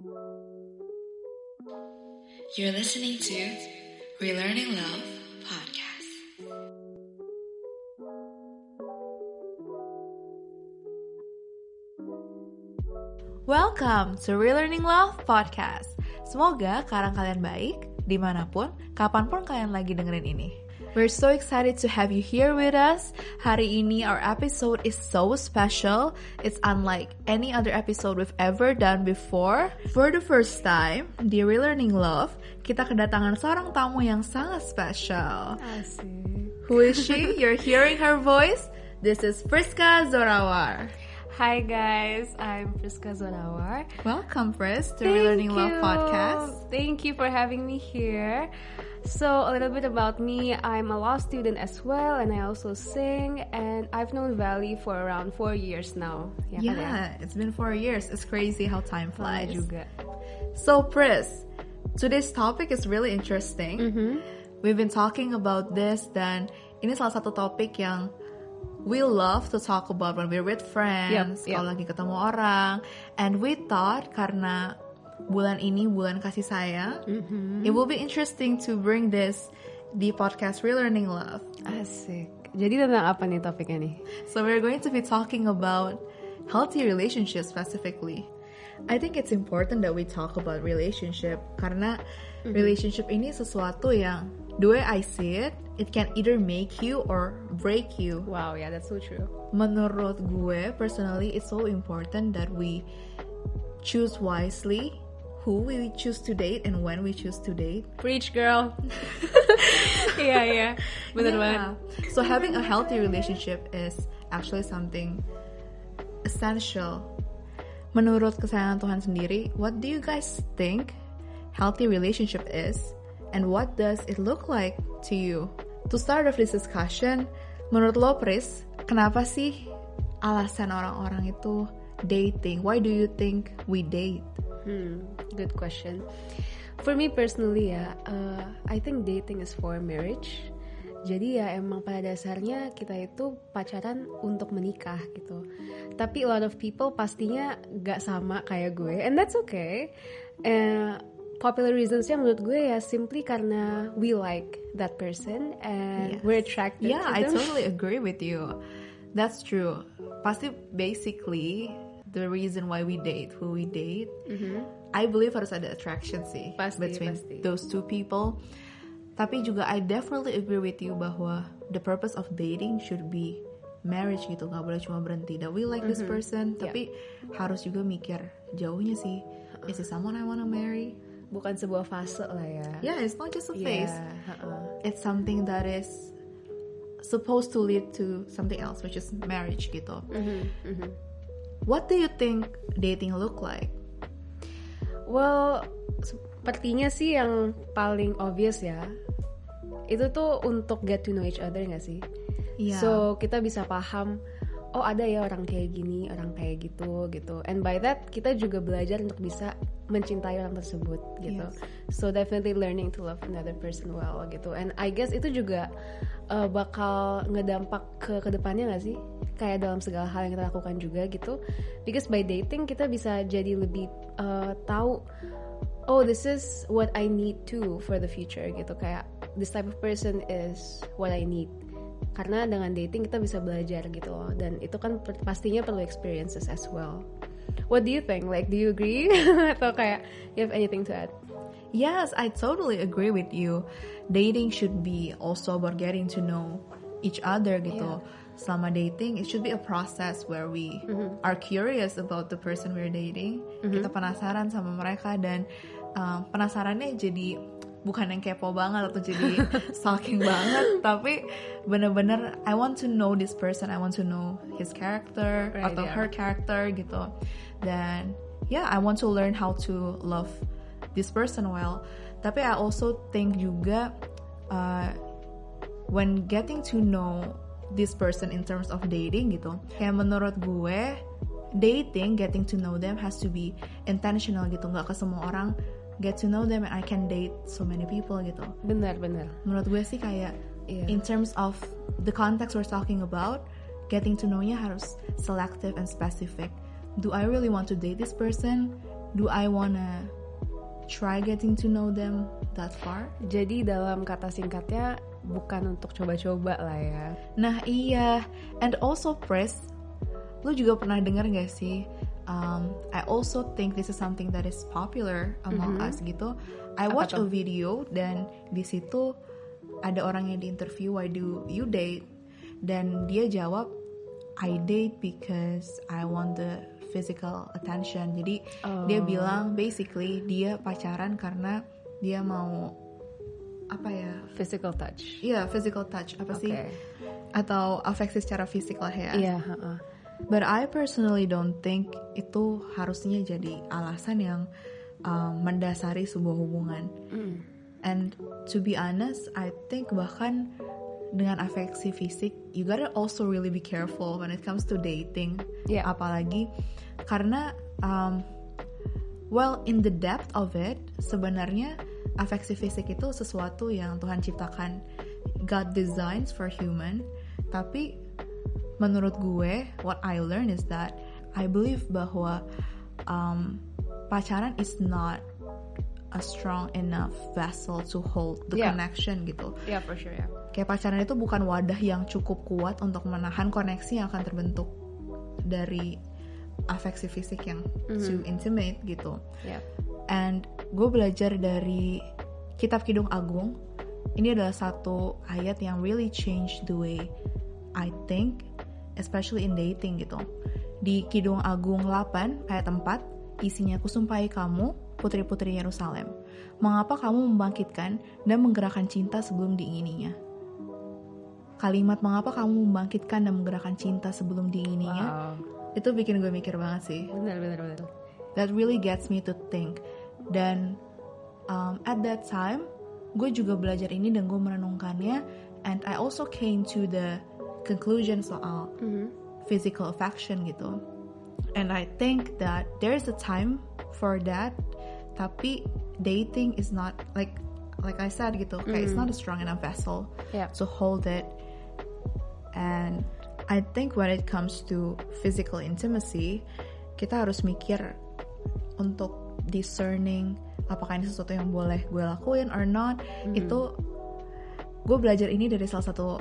You're listening to Relearning Love podcast. Welcome to Relearning Love Podcast. Semoga karang kalian baik, di mana pun, kapan pun kalian lagi dengerin ini. We're so excited to have you here with us. Hari ini our episode is so special. It's unlike any other episode we've ever done before. For the first time di Relearning Love, kita kedatangan seorang tamu yang sangat special. Asik. Who is she? You're hearing her voice. This is Friska Zorawar. Hi guys, I'm Friska Zorawar. Welcome, Fris, to Relearning Love podcast. Thank you for having me here. So, a little bit about me. I'm a law student as well, and I also sing. And I've known Valley for around four years now. Kan? Yeah, it's been four years. It's crazy how time flies. juga. So, Pris, today's topic is really interesting. Mm-hmm. We've been talking about this, dan ini salah satu topik yang we love to talk about when we're with friends, Yep, yep. kalau lagi ketemu orang. And we thought karena bulan ini bulan kasih sayang, Mm-hmm. it will be interesting to bring this di podcast Relearning Love. Asik. Jadi tentang apa nih topiknya nih? So we're going to be talking about healthy relationships specifically. I think it's important that we talk about relationship karena relationship ini sesuatu yang the way I see it, it can either make you or break you. Wow, yeah, that's so true. Menurut gue personally, it's so important that we choose wisely who we choose to date and when we choose to date. Preach, girl. Bener Yeah. banget. So having a healthy relationship is actually something essential. Menurut kesayangan Tuhan sendiri, what do you guys think healthy relationship is and what does it look like to you? To start off this discussion, menurut lo Pris, kenapa sih alasan orang-orang itu dating? Why do you think we date? Hmm, good question. For me personally ya, uh, I think dating is for marriage. Jadi ya emang pada dasarnya kita itu pacaran untuk menikah gitu. Tapi a lot of people pastinya gak sama kayak gue, and that's okay. Eh, popular reasonsnya menurut gue ya simply karena we like that person and Yes. we're attracted Yeah, to I them. totally agree with you. That's true. Pasti basically the reason why we date, who we date, I believe harus ada attraction sih Mm-hmm. Pasti, between pasti. those two people. Tapi juga I definitely agree with you bahwa the purpose of dating should be marriage gitu, nggak boleh cuma berhenti. That we like this person, Yeah. tapi harus juga mikir jauhnya sih. Is this someone I wanna marry? Bukan sebuah fase lah ya. Yeah, it's not just a phase. Yeah, uh-uh. it's something that is supposed to lead to something else, which is marriage gitu. Mm-hmm, What do you think dating look like? Well, sepertinya sih yang paling obvious ya. Itu tuh untuk get to know each other gak sih? Iya. So, kita bisa paham oh ada ya orang kayak gini, orang kayak gitu gitu. And by that kita juga belajar untuk bisa mencintai orang tersebut gitu. Yes. So definitely learning to love another person well gitu. And I guess itu juga uh, bakal ngedampak ke ke depannya gak sih? Kayak dalam segala hal yang kita lakukan juga gitu. Because by dating kita bisa jadi lebih uh, tahu oh this is what I need too for the future gitu kayak this type of person is what I need karena dengan dating kita bisa belajar gitu loh. Dan itu kan per- pastinya perlu experiences as well. What do you think? Like do you agree? Atau kayak you have anything to add? Yes, I totally agree with you. Dating should be also about getting to know each other gitu. Selama dating, it should be a process where we are curious about the person we're dating. Kita penasaran sama mereka dan um, penasarannya jadi bukan yang kepo banget atau jadi stalking banget, tapi bener-bener I want to know this person. I want to know his character Right, atau yeah. her character gitu. Dan yeah, I want to learn how to love this person well. Tapi I also think juga uh, when getting to know this person in terms of dating gitu, kayak menurut gue dating, getting to know them has to be intentional gitu, nggak ke semua orang get to know them and I can date so many people gitu. benar benar Menurut gue sih kayak Iya. in terms of the context we're talking about, getting to know-nya harus selective and specific. Do I really want to date this person? do I wanna try getting to know them that far? Jadi dalam kata singkatnya bukan untuk coba-coba lah ya. Nah iya, and also Pres, lu juga pernah dengar gak sih? Um, I also think this is something that is popular among us gitu. I watch a video dan di situ ada orang yang diinterview why do you date dan dia jawab I date because I want the physical attention. Jadi dia Oh. bilang basically dia pacaran karena dia mau apa ya? Physical touch. Iya, physical touch apa sih? Oke. Atau afeksi secara fisik lah ya. Iya, heeh. But I personally don't think itu harusnya jadi alasan yang um, mendasari sebuah hubungan. Mm. And to be honest, I think bahkan dengan afeksi fisik, you gotta also really be careful when it comes to dating. Yeah. Apalagi karena, um, well, in the depth of it, sebenarnya afeksi fisik itu sesuatu yang Tuhan ciptakan, God designs for human. Tapi menurut gue, what I learn is that I believe bahwa um, pacaran is not a strong enough vessel to hold the Yeah. connection gitu. Yeah, for sure ya. Kayak pacaran itu bukan wadah yang cukup kuat untuk menahan koneksi yang akan terbentuk dari afeksi fisik yang too intimate gitu. Yeah. And gue belajar dari Kitab Kidung Agung. Ini adalah satu ayat yang really change the way I think, especially in dating gitu. Di Kidung Agung 8 ayat 4, isinya kusumpahi kamu, putri-putri Yerusalem. Mengapa kamu membangkitkan dan menggerakkan cinta sebelum diingininya? Kalimat mengapa kamu membangkitkan dan menggerakkan cinta sebelum diingininya, Wow. itu bikin gue mikir banget sih Benar, benar, benar. that really gets me to think dan um, at that time gue juga belajar ini dan gue merenungkannya and I also came to the conclusion soal physical affection gitu. And I think that there's a time for that tapi dating is not like like I said gitu kayak it's not a strong enough vessel Yeah. to hold it. And I think when it comes to physical intimacy kita harus mikir untuk discerning apakah ini sesuatu yang boleh gue lakuin or not. Itu gue belajar ini dari salah satu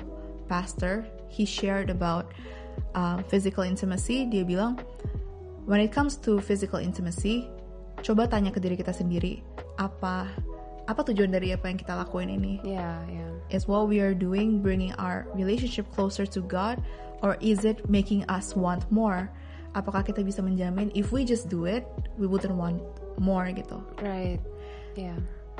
pastor he shared about uh, physical intimacy dia bilang when it comes to physical intimacy coba tanya ke diri kita sendiri apa apa tujuan dari apa yang kita lakuin ini Yeah, yeah. is what we are doing bringing our relationship closer to God or is it making us want more apakah kita bisa menjamin if we just do it we wouldn't want more gitu Right. Yeah.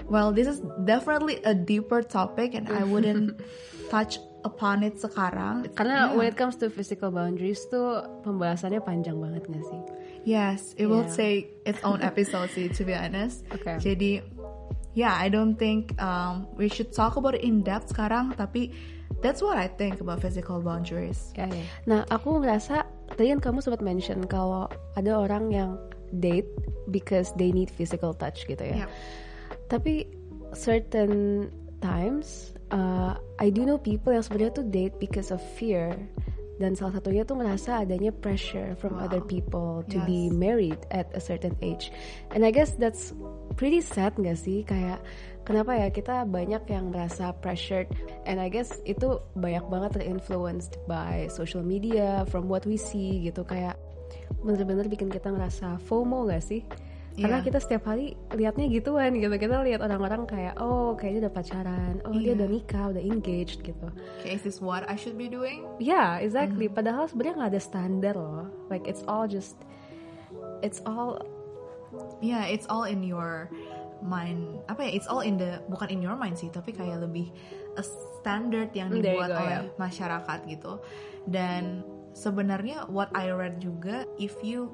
well this is definitely a deeper topic and I wouldn't touch upon it sekarang Karena Yeah. when it comes to physical boundaries tuh pembahasannya panjang banget gak sih? Yes, it will Yeah. take its own episode sih, to be honest. Okay. Jadi, yeah, I don't think um, we should talk about it in depth sekarang, tapi that's what I think about physical boundaries. Ya. Nah, aku ngerasa tadi kan kamu sempat mention kalau ada orang yang date because they need physical touch gitu ya. Yep. Tapi certain times uh, I do know people yang sebenarnya tuh date because of fear dan salah satunya tuh ngerasa adanya pressure from Wow. other people to be Yes. married at a certain age. And I guess that's pretty sad gak sih? Kayak kenapa ya kita banyak yang merasa pressured and I guess itu banyak banget terinfluenced by social media from what we see gitu kayak bener-bener bikin kita ngerasa FOMO gak sih? Karena Iya. kita setiap hari liatnya gituan gitu. Kita lihat orang-orang kayak oh kayaknya udah pacaran, oh dia Iya. udah nikah, udah engaged gitu. Okay, is this what I should be doing? Yeah, exactly. Padahal sebenarnya nggak ada standar loh. Like it's all just, it's all Yeah, it's all in your mind. Apa ya? It's all in the bukan in your mind sih, tapi kayak lebih a standard yang dibuat go, oleh ya. masyarakat gitu. Dan sebenarnya what I read juga, if you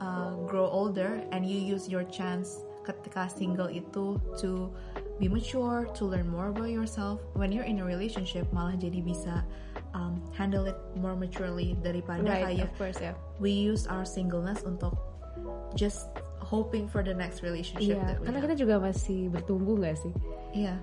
uh, grow older and you use your chance ketika single itu to be mature, to learn more about yourself. When you're in a relationship, malah jadi bisa um, handle it more maturely daripada right, kayak of course ya. we use our singleness untuk just hoping for the next relationship Iya, that we karena have. kita juga masih bertumbuh nggak sih? Iya,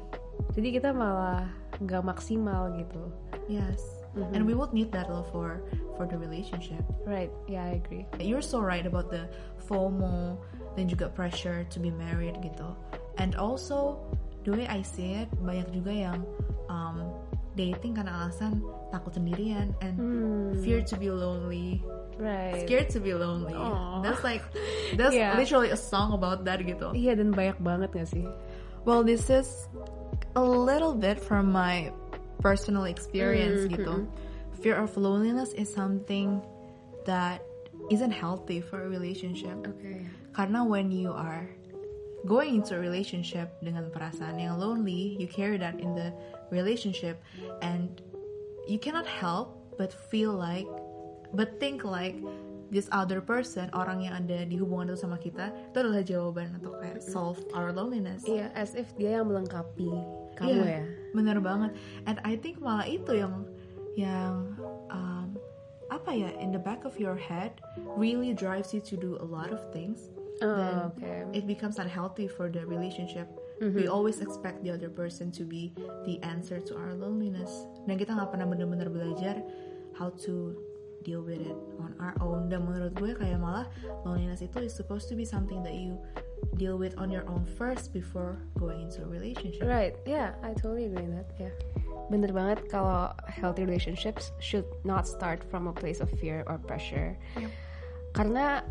Jadi kita malah nggak maksimal gitu. yes. Mm-hmm. And we would need that love for for the relationship. Right, yeah I agree. You're so right about the FOMO dan juga pressure to be married gitu. And also the way I see it banyak juga yang um, dating karena alasan takut sendirian and fear to be lonely, right scared to be lonely. Aw. That's like that's Yeah. literally a song about that gitu. iya dan banyak banget gak sih Well, this is a little bit from my personal experience Mm-hmm. gitu. Fear of loneliness is something that isn't healthy for a relationship. oke Karena when you are going into a relationship dengan perasaan yang lonely, you carry that in the relationship and you cannot help but feel like but think like this other person, orang yang ada di hubungan itu sama kita, itu adalah jawaban untuk kayak solve our loneliness. iya as if dia yang melengkapi kamu Iya, ya bener banget. And I think malah itu yang yang um, apa ya in the back of your head really drives you to do a lot of things. Oh, Then okay. it becomes unhealthy for the relationship. We always expect the other person to be the answer to our loneliness. Dan kita nggak pernah bener-bener belajar how to deal with it on our own. Dan menurut gue kayak malah loneliness itu is supposed to be something that you deal with on your own first before going into a relationship. Right, yeah, I totally agree with that. Yeah, bener banget kalau healthy relationships should not start from a place of fear or pressure. Karena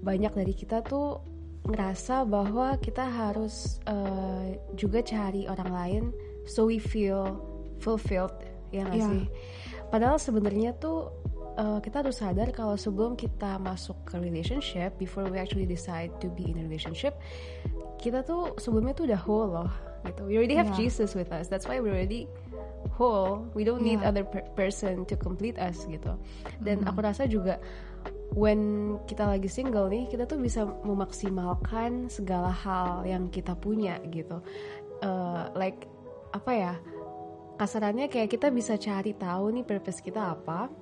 banyak dari kita tuh ngerasa bahwa kita harus uh, juga cari orang lain so we feel fulfilled, ya nggak Iya. sih? Padahal sebenarnya tuh uh, kita harus sadar kalau sebelum kita masuk ke relationship, before we actually decide to be in a relationship, kita tuh sebelumnya tuh udah whole loh gitu. We already have Yeah. Jesus with us. That's why we're already whole. We don't need Yeah. other per- person to complete us gitu. Dan aku rasa juga when kita lagi single nih, kita tuh bisa memaksimalkan segala hal yang kita punya gitu. Uh, like apa ya? Kasarannya kayak kita bisa cari tahu nih purpose kita apa.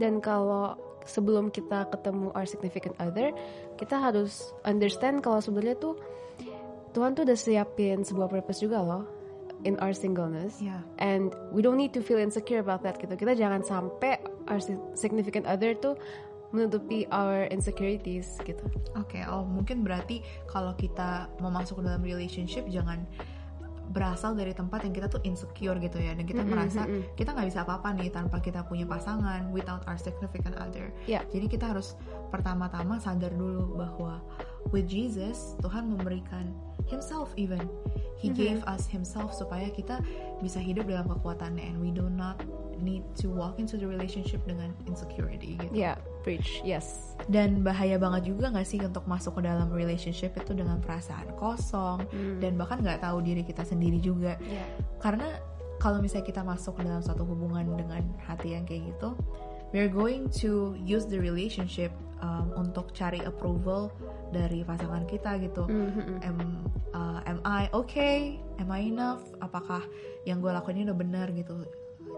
Dan kalau sebelum kita ketemu our significant other, kita harus understand kalau sebenarnya tuh Tuhan tuh udah siapin sebuah purpose juga loh in our singleness. Yeah. And we don't need to feel insecure about that gitu. Kita jangan sampai our si- significant other tuh menutupi our insecurities gitu. Oke, oh mungkin berarti kalau kita mau masuk ke dalam relationship jangan berasal dari tempat yang kita tuh insecure gitu ya dan kita merasa kita nggak bisa apa-apa nih tanpa kita punya pasangan without our significant other. Ya. Jadi kita harus pertama-tama sadar dulu bahwa with Jesus Tuhan memberikan Himself even He gave us Himself supaya kita bisa hidup dalam kekuatannya and we do not need to walk into the relationship dengan insecurity gitu. Yeah, preach. Yes. Dan bahaya banget juga gak sih untuk masuk ke dalam relationship itu dengan perasaan kosong dan bahkan nggak tahu diri kita sendiri juga. Yeah. Karena kalau misalnya kita masuk ke dalam satu hubungan dengan hati yang kayak gitu, we're going to use the relationship um, untuk cari approval dari pasangan kita gitu. Am, uh, am I okay? Am I enough? Apakah yang gue lakuin ini udah benar gitu?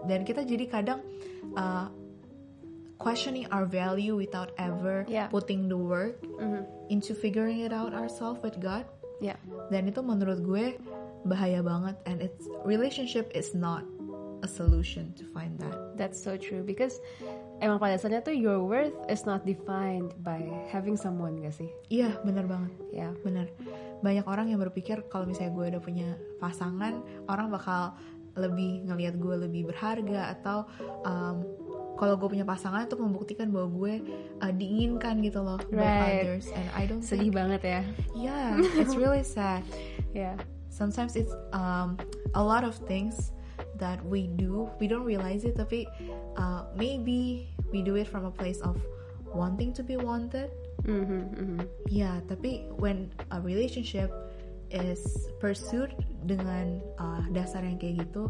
Dan kita jadi kadang uh, questioning our value without ever Yeah. putting the work into figuring it out ourselves with God. Yeah. Dan itu menurut gue bahaya banget and it's relationship is not a solution to find that. That's so true because emang pada dasarnya tuh your worth is not defined by having someone gak sih? Iya, bener banget. Ya. Bener. Banyak orang yang berpikir kalau misalnya gue udah punya pasangan, orang bakal lebih ngelihat gue lebih berharga atau um, kalau gue punya pasangan itu membuktikan bahwa gue uh, diinginkan gitu loh by Right. others and I don't Sedih think banget ya. yeah it's really sad Ya. sometimes it's um, a lot of things that we do we don't realize it tapi uh, maybe we do it from a place of wanting to be wanted Mhm, mhm. ya tapi when a relationship is pursued dengan uh, dasar yang kayak gitu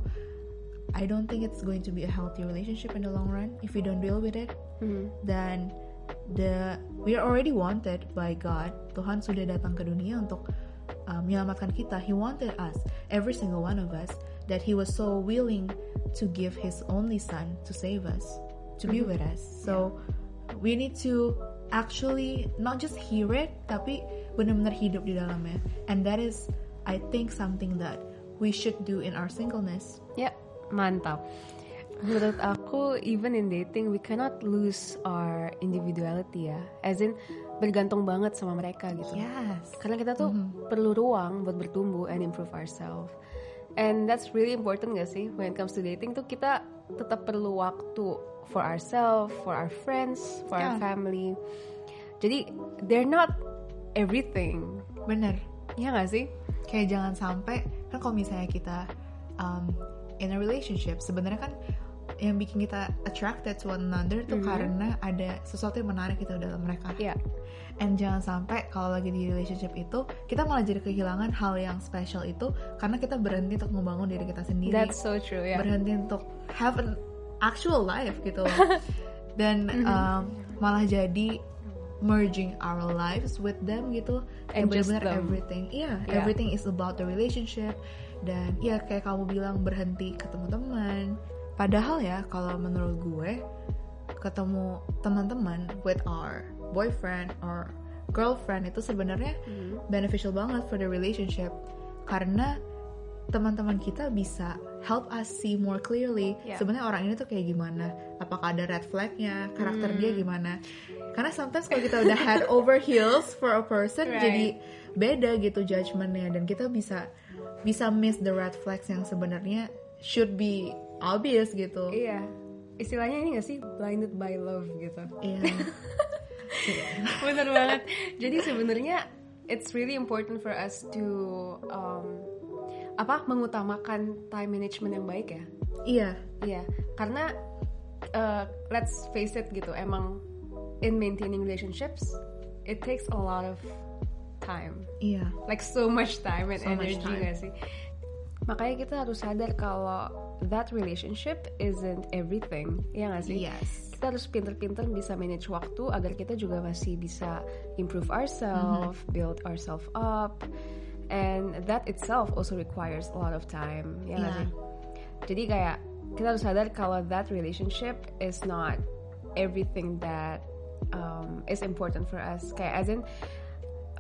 I don't think it's going to be a healthy relationship in the long run if we don't deal with it. Mhm. then the we are already wanted by God. Tuhan sudah datang ke dunia untuk uh, menyelamatkan kita. He wanted us every single one of us that He was so willing to give His only Son to save us to be with us. So we need to actually not just hear it tapi benar-benar hidup di dalamnya and that is I think something that we should do in our singleness Ya, mantap. Menurut aku, even in dating, we cannot lose our individuality ya. As in, bergantung banget sama mereka gitu. Yes. Karena kita tuh perlu ruang buat bertumbuh and improve ourselves. And that's really important gak sih when it comes to dating tuh kita tetap perlu waktu for ourselves, for our friends, for our Yeah. family. Jadi they're not everything. Bener. Ya gak sih? Kayak jangan sampai kan kalau misalnya kita um, in a relationship sebenarnya kan yang bikin kita attracted to one another tuh karena ada sesuatu yang menarik gitu dalam mereka. Iya. And jangan sampai kalau lagi di relationship itu kita malah jadi kehilangan hal yang special itu karena kita berhenti untuk membangun diri kita sendiri. That's so true ya. berhenti untuk have an actual life gitu loh. dan um, malah jadi merging our lives with them gitu And just them. everything iya Yeah. everything is about the relationship dan ya kayak kamu bilang berhenti ketemu teman padahal ya kalau menurut gue ketemu teman-teman with our boyfriend or girlfriend itu sebenarnya Hmm. beneficial banget for the relationship karena teman-teman kita bisa help us see more clearly Yeah. sebenarnya orang ini tuh kayak gimana apakah ada red flagnya karakter dia Hmm. gimana karena sometimes kalau kita udah head over heels for a person Right. jadi beda gitu judgementnya dan kita bisa bisa miss the red flags yang sebenarnya should be obvious gitu Iya. Istilahnya ini gak sih blinded by love gitu. Iya. Bener banget. Jadi sebenarnya it's really important for us to um, apa mengutamakan time management yang baik ya. iya Iya, karena uh, let's face it gitu, emang in maintaining relationships it takes a lot of time, iya like so much time and So energy time. gak sih? Makanya kita harus sadar kalau that relationship isn't everything, ya gak sih? yes kita harus pinter-pinter bisa manage waktu agar kita juga masih bisa improve ourselves, Mm-hmm. build ourselves up, and that itself also requires a lot of time. Ya Yeah. sih? Jadi kayak kita harus sadar kalau that relationship is not everything that um, is important for us. Kayak as in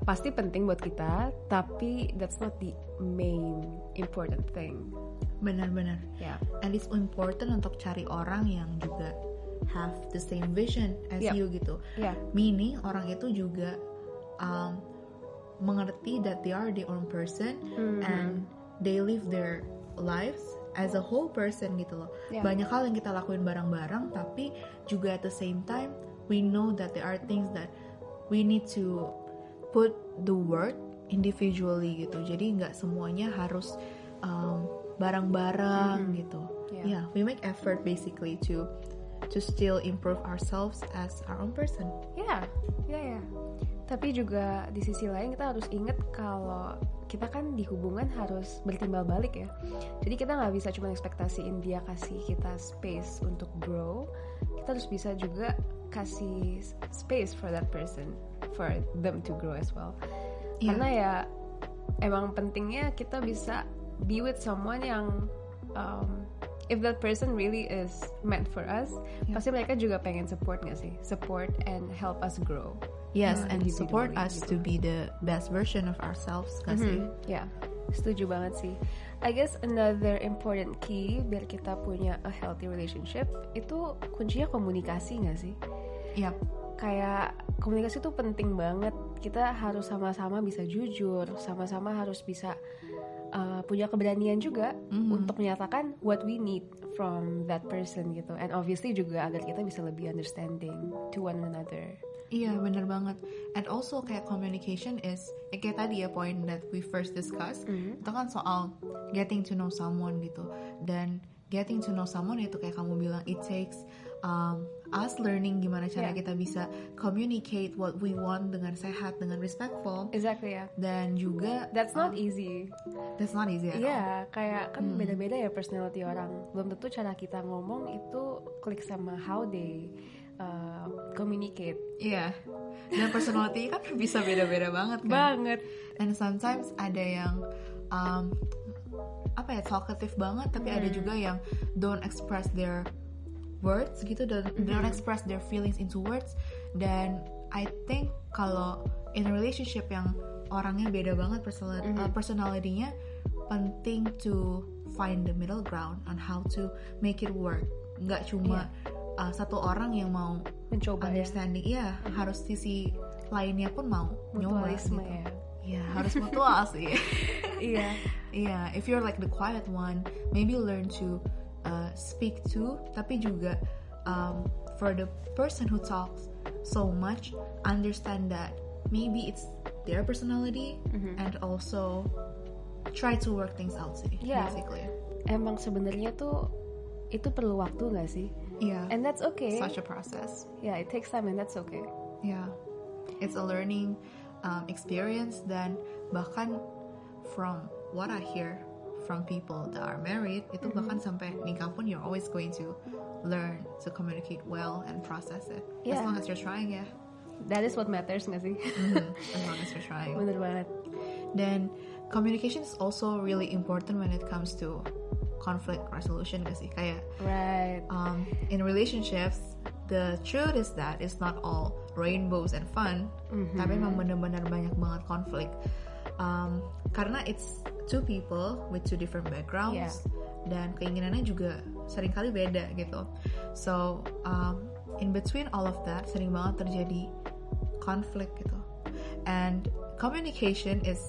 pasti penting buat kita, tapi that's not the main important thing. benar-benar Ya. and it's important untuk cari orang yang juga have the same vision as Yep. you gitu Ya. meaning orang itu juga um, mengerti that they are their own person Mm-hmm. and they live their lives as a whole person gitu loh Yeah. banyak hal yang kita lakuin bareng-bareng tapi juga at the same time we know that there are things that we need to put the work individually gitu jadi nggak semuanya harus um, bareng-bareng gitu Yeah. yeah we make effort basically to to still improve ourselves as our own person Ya, ya, ya. Tapi juga di sisi lain kita harus ingat kalau kita kan di hubungan harus bertimbal balik ya. Jadi kita nggak bisa cuma ekspektasiin dia kasih kita space untuk grow. Kita harus bisa juga kasih space for that person, for them to grow as well. Iya. Karena ya emang pentingnya kita bisa be with someone yang um, if that person really is meant for us, Yeah. pasti mereka juga pengen support gak sih? Support and help us grow. Yes, Uh, and support us gitu. to be the best version of ourselves, gak sih? Mhm, Ya, setuju banget sih. I guess another important key biar kita punya a healthy relationship itu kuncinya komunikasi gak sih? Yap. Kayak komunikasi tuh penting banget. Kita harus sama-sama bisa jujur, sama-sama harus bisa uh, punya keberanian juga Mhm. untuk menyatakan what we need from that person gitu. And obviously juga agar kita bisa lebih understanding to one another. Iya, bener banget. And also kayak communication is, ya kayak tadi ya point that we first discussed, Mhm. itu kan soal getting to know someone gitu. Dan getting to know someone itu kayak kamu bilang, it takes um, us learning gimana cara Yeah. kita bisa communicate what we want dengan sehat, dengan respectful. Exactly ya. Dan juga That's not um, easy. that's not easy at all. Iya, kayak kan beda-beda ya personality orang. Belum tentu cara kita ngomong itu klik sama how they uh, communicate. Iya. Dan personality kan bisa beda-beda banget kan. Banget. And sometimes ada yang um, apa ya talkative banget, tapi ada juga yang don't express their words gitu, don't, don't express their feelings into words. Dan I think kalau in a relationship yang orangnya beda banget personal, uh, personality-nya, penting to find the middle ground on how to make it work. Nggak cuma uh, satu orang yang mau Mencoba ya. understanding, iya harus sisi lainnya pun mau nyoba gitu. ya. Iya, harus mutual sih. Iya. Iya, if you're like the quiet one, maybe learn to uh, speak to, tapi juga um, for the person who talks so much, understand that maybe it's their personality and also try to work things out sih, Yeah. basically. Emang sebenarnya tuh itu perlu waktu nggak sih? Yeah, And that's okay. such a process. Yeah, it takes time and that's okay. Yeah, it's a learning um, experience. Dan bahkan from what I hear from people that are married, itu bahkan sampai nikah pun you're always going to learn to communicate well and process it. As long as you're trying, ya. That is what matters nggak sih? Mhm, As long as you're trying. Bener banget. Dan communication is also really important when it comes to conflict resolution gak sih? Kayak Right. um, in relationships, the truth is that it's not all rainbows and fun, tapi emang bener-bener banyak banget konflik. Um, karena it's two people with two different backgrounds Yeah. dan keinginannya juga sering kali beda gitu. So um, in between all of that, sering banget terjadi konflik gitu. And communication is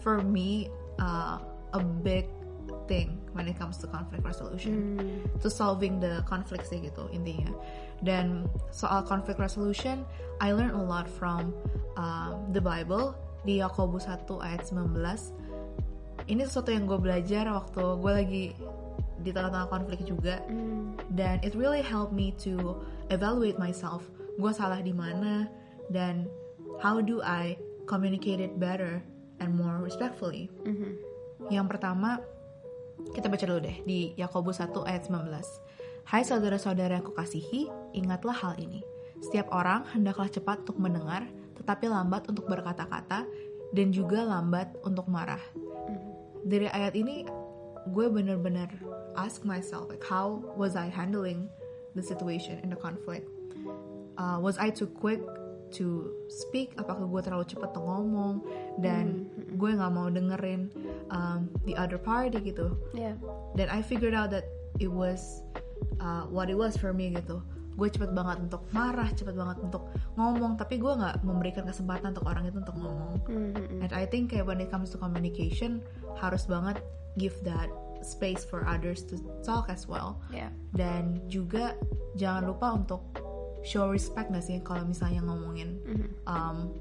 for me uh, a big thing when it comes to conflict resolution. To solving the conflict sih gitu intinya. Dan soal conflict resolution I learned a lot from um, the Bible di Yakobus 1 ayat 19 ini sesuatu yang gue belajar waktu gue lagi di tengah-tengah konflik juga. Dan it really helped me to evaluate myself. Gue salah di mana dan how do I communicate it better and more respectfully? Yang pertama kita baca dulu deh di Yakobus 1 ayat 19. Hai saudara-saudara yang kukasihi, ingatlah hal ini. Setiap orang hendaklah cepat untuk mendengar, tetapi lambat untuk berkata-kata, dan juga lambat untuk marah. Dari ayat ini, gue bener-bener ask myself, like, how was I handling the situation in the conflict? Uh, was I too quick to speak? Apakah gue terlalu cepat ngomong? Dan gue nggak mau dengerin um, the other party gitu. Yeah. Dan I figured out that it was uh, what it was for me gitu. Gue cepet banget untuk marah, cepet banget untuk ngomong, tapi gue nggak memberikan kesempatan untuk orang itu untuk ngomong. And I think kayak when it comes to communication harus banget give that space for others to talk as well Yeah. dan juga jangan lupa untuk show respect gak sih kalau misalnya ngomongin um,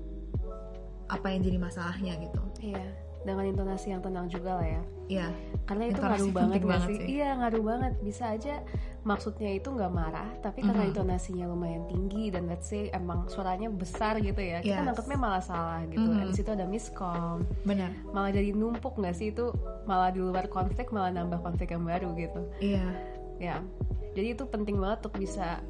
apa yang jadi masalahnya gitu Iya. Dengan intonasi yang tenang juga lah ya. ya Karena itu ngaruh banget banget sih? sih. Iya ngaruh banget. Bisa aja maksudnya itu nggak marah, tapi karena Mhm. intonasinya lumayan tinggi dan let's say emang suaranya besar gitu ya, kita Yes. nangkepnya malah salah gitu. Mhm. Dan di situ ada miskom, benar malah jadi numpuk nggak sih itu malah di luar konflik malah nambah konflik yang baru gitu. iya Ya, jadi itu penting banget untuk bisa.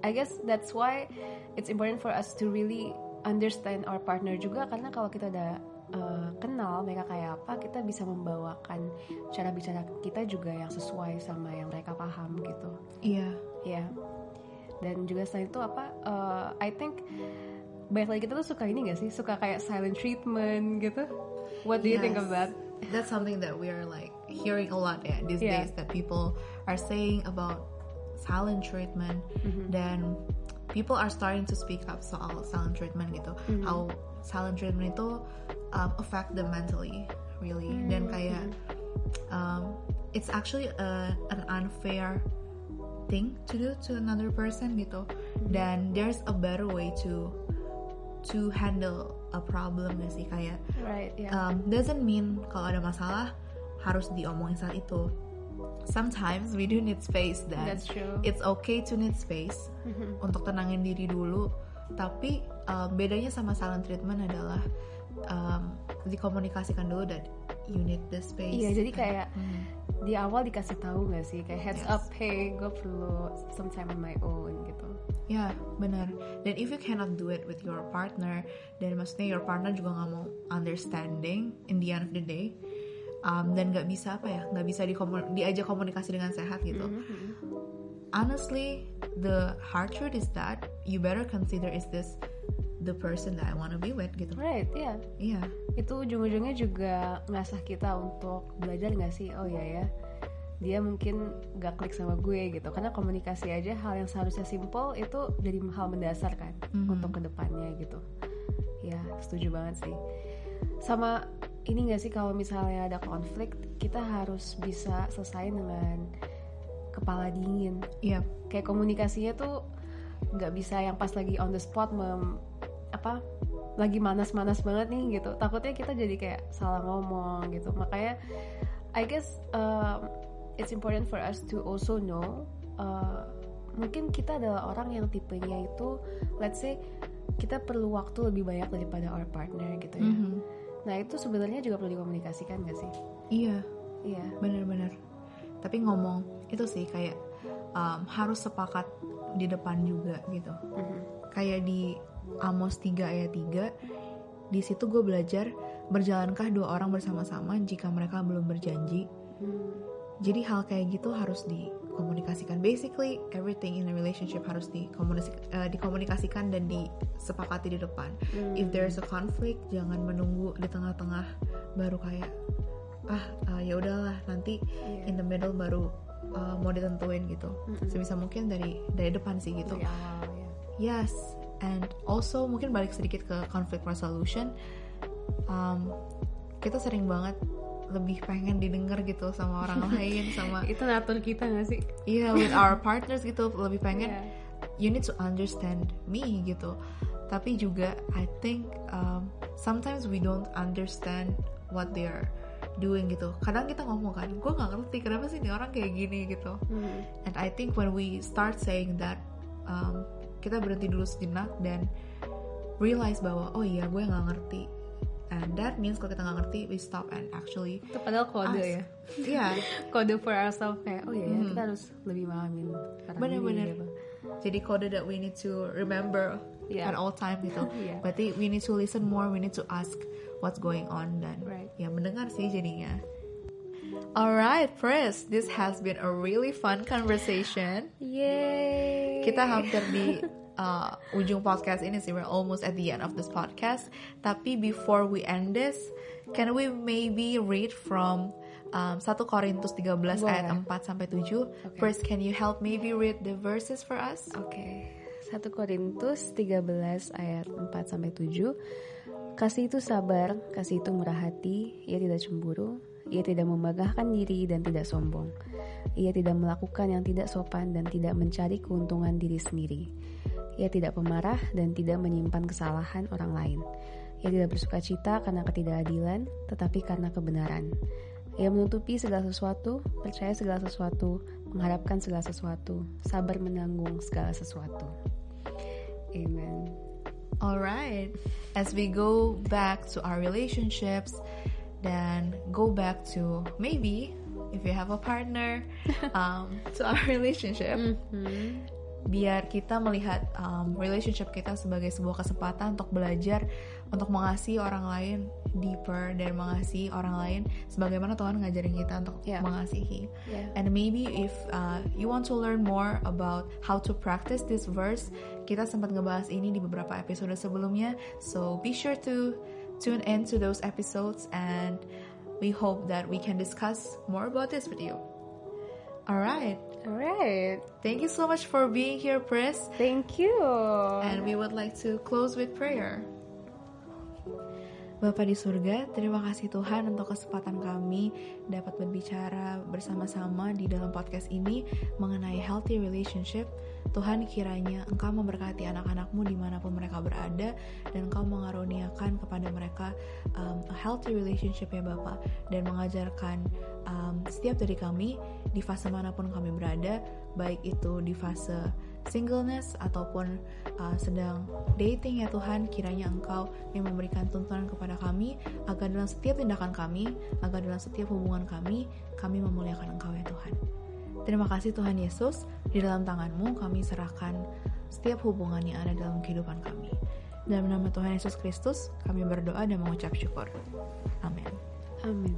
I guess that's why it's important for us to really understand our partner juga karena kalau kita udah uh, kenal mereka kayak apa, kita bisa membawakan cara bicara kita juga yang sesuai sama yang mereka paham gitu. iya Ya. Dan juga selain itu apa? uh, I think banyak lagi kita tuh suka ini gak sih? Suka kayak silent treatment gitu. What do you think Yes. of that? that's something that we are like hearing a lot yeah these Yeah. days that people are saying about silent treatment Mm-hmm. dan people are starting to speak up soal silent treatment gitu Mm-hmm. how silent treatment itu um, affect them mentally really dan Mm-hmm. kayak um, it's actually a, an unfair thing to do to another person gitu Mm-hmm. dan there's a better way to to handle a problem gak sih kayak Right, yeah. um, doesn't mean kalau ada masalah harus diomongin saat itu. Sometimes we do need space dan That's true. Mm-hmm. it's okay to need space untuk tenangin diri dulu. Tapi uh, bedanya sama silent treatment adalah um, dikomunikasikan dulu that you need the space. Iya, jadi kayak Hmm. di awal dikasih tahu nggak sih kayak heads Yes. up, hey, gue perlu some time on my own gitu. Ya, benar. Dan if you cannot do it with your partner, dan maksudnya your partner juga nggak mau understanding in the end of the day, um, dan nggak bisa apa ya, nggak bisa dikomun- diajak komunikasi dengan sehat gitu. Honestly, the hard truth is that you better consider is this the person that I want to be with gitu. Right, iya. Iya, Itu ujung-ujungnya juga ngasah kita untuk belajar nggak sih? Oh iya ya, dia mungkin gak klik sama gue gitu karena komunikasi aja hal yang seharusnya simple itu jadi hal mendasar kan Mhm. untuk ke depannya gitu ya setuju banget sih sama ini gak sih kalau misalnya ada konflik kita harus bisa selesai dengan kepala dingin Iya, kayak komunikasinya tuh nggak bisa yang pas lagi on the spot mem, apa lagi manas-manas banget nih gitu takutnya kita jadi kayak salah ngomong gitu makanya I guess um, it's important for us to also know uh, mungkin kita adalah orang yang tipenya itu let's say kita perlu waktu lebih banyak daripada our partner gitu ya Mhm. nah itu sebenarnya juga perlu dikomunikasikan gak sih iya, iya bener-bener. Tapi ngomong itu sih kayak um, harus sepakat di depan juga gitu. Mhm. Kayak di Amos 3 ayat 3 di situ gue belajar berjalankah dua orang bersama-sama jika mereka belum berjanji. Hmm. Jadi hal kayak gitu harus dikomunikasikan. Basically everything in a relationship harus dikomunikasi- eh, dikomunikasikan dan disepakati di depan. Hmm. If there's a conflict, jangan menunggu di tengah-tengah baru kayak ah eh, ya udahlah nanti Iya. in the middle baru eh, mau ditentuin gitu. Sebisa mungkin dari dari depan sih gitu. Dari awal ya Yes, and also mungkin balik sedikit ke conflict resolution. Um, kita sering banget lebih pengen didengar gitu sama orang lain, sama itu natur kita gak sih iya with our partners gitu lebih pengen Iya. you need to understand me gitu. Tapi juga I think um, sometimes we don't understand what they're doing gitu. Kadang kita ngomong kan, gue nggak ngerti kenapa sih ini orang kayak gini gitu. Hmm. And I think when we start saying that, um, kita berhenti dulu sejenak dan realize bahwa oh iya gue nggak ngerti. And that means kalau kita nggak ngerti, we stop and actually itu padahal kode ask. ya Iya, kode for ourselves kayak oh iya ya, Mhm. kita harus lebih Bener-bener. ini gitu. jadi kode that we need to remember Yeah. at all time gitu. Iya. Berarti we need to listen more, we need to ask what's going on dan Right. ya mendengar sih jadinya. Alright, Pris, this has been a really fun conversation. Yay. Kita hampir di uh, ujung podcast ini sih, we're almost at the end of this podcast. Tapi before we end this, can we maybe read from um, 1 Korintus 13 ayat Boleh. 4 sampai 7? First, can you help maybe read the verses for us? Oke. 1 Korintus 13 ayat 4 sampai 7. Kasih itu sabar, kasih itu murah hati, ia tidak cemburu, ia tidak membanggakan diri dan tidak sombong. Ia tidak melakukan yang tidak sopan dan tidak mencari keuntungan diri sendiri. Ia tidak pemarah dan tidak menyimpan kesalahan orang lain. Ia tidak bersuka cita karena ketidakadilan, tetapi karena kebenaran. Ia menutupi segala sesuatu, percaya segala sesuatu, mengharapkan segala sesuatu, sabar menanggung segala sesuatu. Amen. Alright, as we go back to our relationships, then go back to maybe if you have a partner, um, to our relationship, biar kita melihat um, relationship kita sebagai sebuah kesempatan untuk belajar, untuk mengasihi orang lain deeper dan mengasihi orang lain sebagaimana Tuhan ngajarin kita untuk Yeah. mengasihi. Yeah. And maybe if uh, you want to learn more about how to practice this verse, kita sempat ngebahas ini di beberapa episode sebelumnya. So be sure to tune in to those episodes and we hope that we can discuss more about this with you. Alright, Alright. thank you so much for being here, Pris. Thank you. And we would like to close with prayer. Bapa di surga, terima kasih Tuhan untuk kesempatan kami dapat berbicara bersama-sama di dalam podcast ini mengenai healthy relationship. Tuhan kiranya Engkau memberkati anak-anakmu di mana pun mereka berada dan Engkau mengaruniakan kepada mereka um, a healthy relationship ya Bapak dan mengajarkan um, setiap dari kami di fase mana pun kami berada baik itu di fase singleness ataupun uh, sedang dating ya Tuhan kiranya Engkau yang memberikan tuntunan kepada kami agar dalam setiap tindakan kami agar dalam setiap hubungan kami kami memuliakan Engkau ya Tuhan. Terima kasih Tuhan Yesus. Di dalam tanganmu kami serahkan setiap hubungan yang ada dalam kehidupan kami. Dalam nama Tuhan Yesus Kristus kami berdoa dan mengucap syukur. Amin. Amin.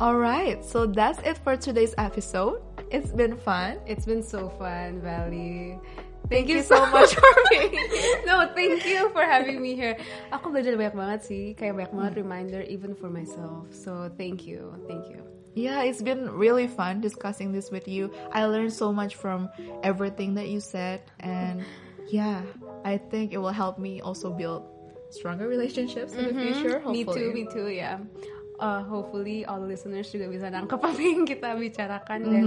alright so that's it for today's episode it's been fun It's been so fun, Valley. Thank you so much for being no, thank you for having me here. Aku belajar banyak banget sih, kayak banyak banget hmm. reminder even for myself. So thank you, thank you. Yeah, it's been really fun discussing this with you. I learned so much from everything that you said, and yeah, I think it will help me also build stronger relationships in the mm-hmm. future. Me too, me too, ya. Uh, hopefully all the listeners juga bisa nangkep apa yang kita bicarakan dan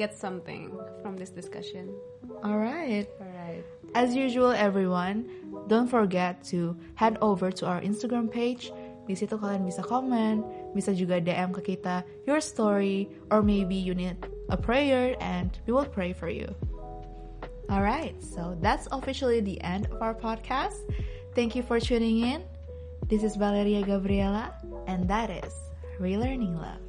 get something from this discussion. All right. Alright. As usual, everyone, don't forget to head over to our Instagram page. Di situ kalian bisa komen, bisa juga DM ke kita your story, or maybe you need a prayer and we will pray for you. Alright, so that's officially the end of our podcast. Thank you for tuning in. This is Valeria Gabriela, and that is Relearning Love.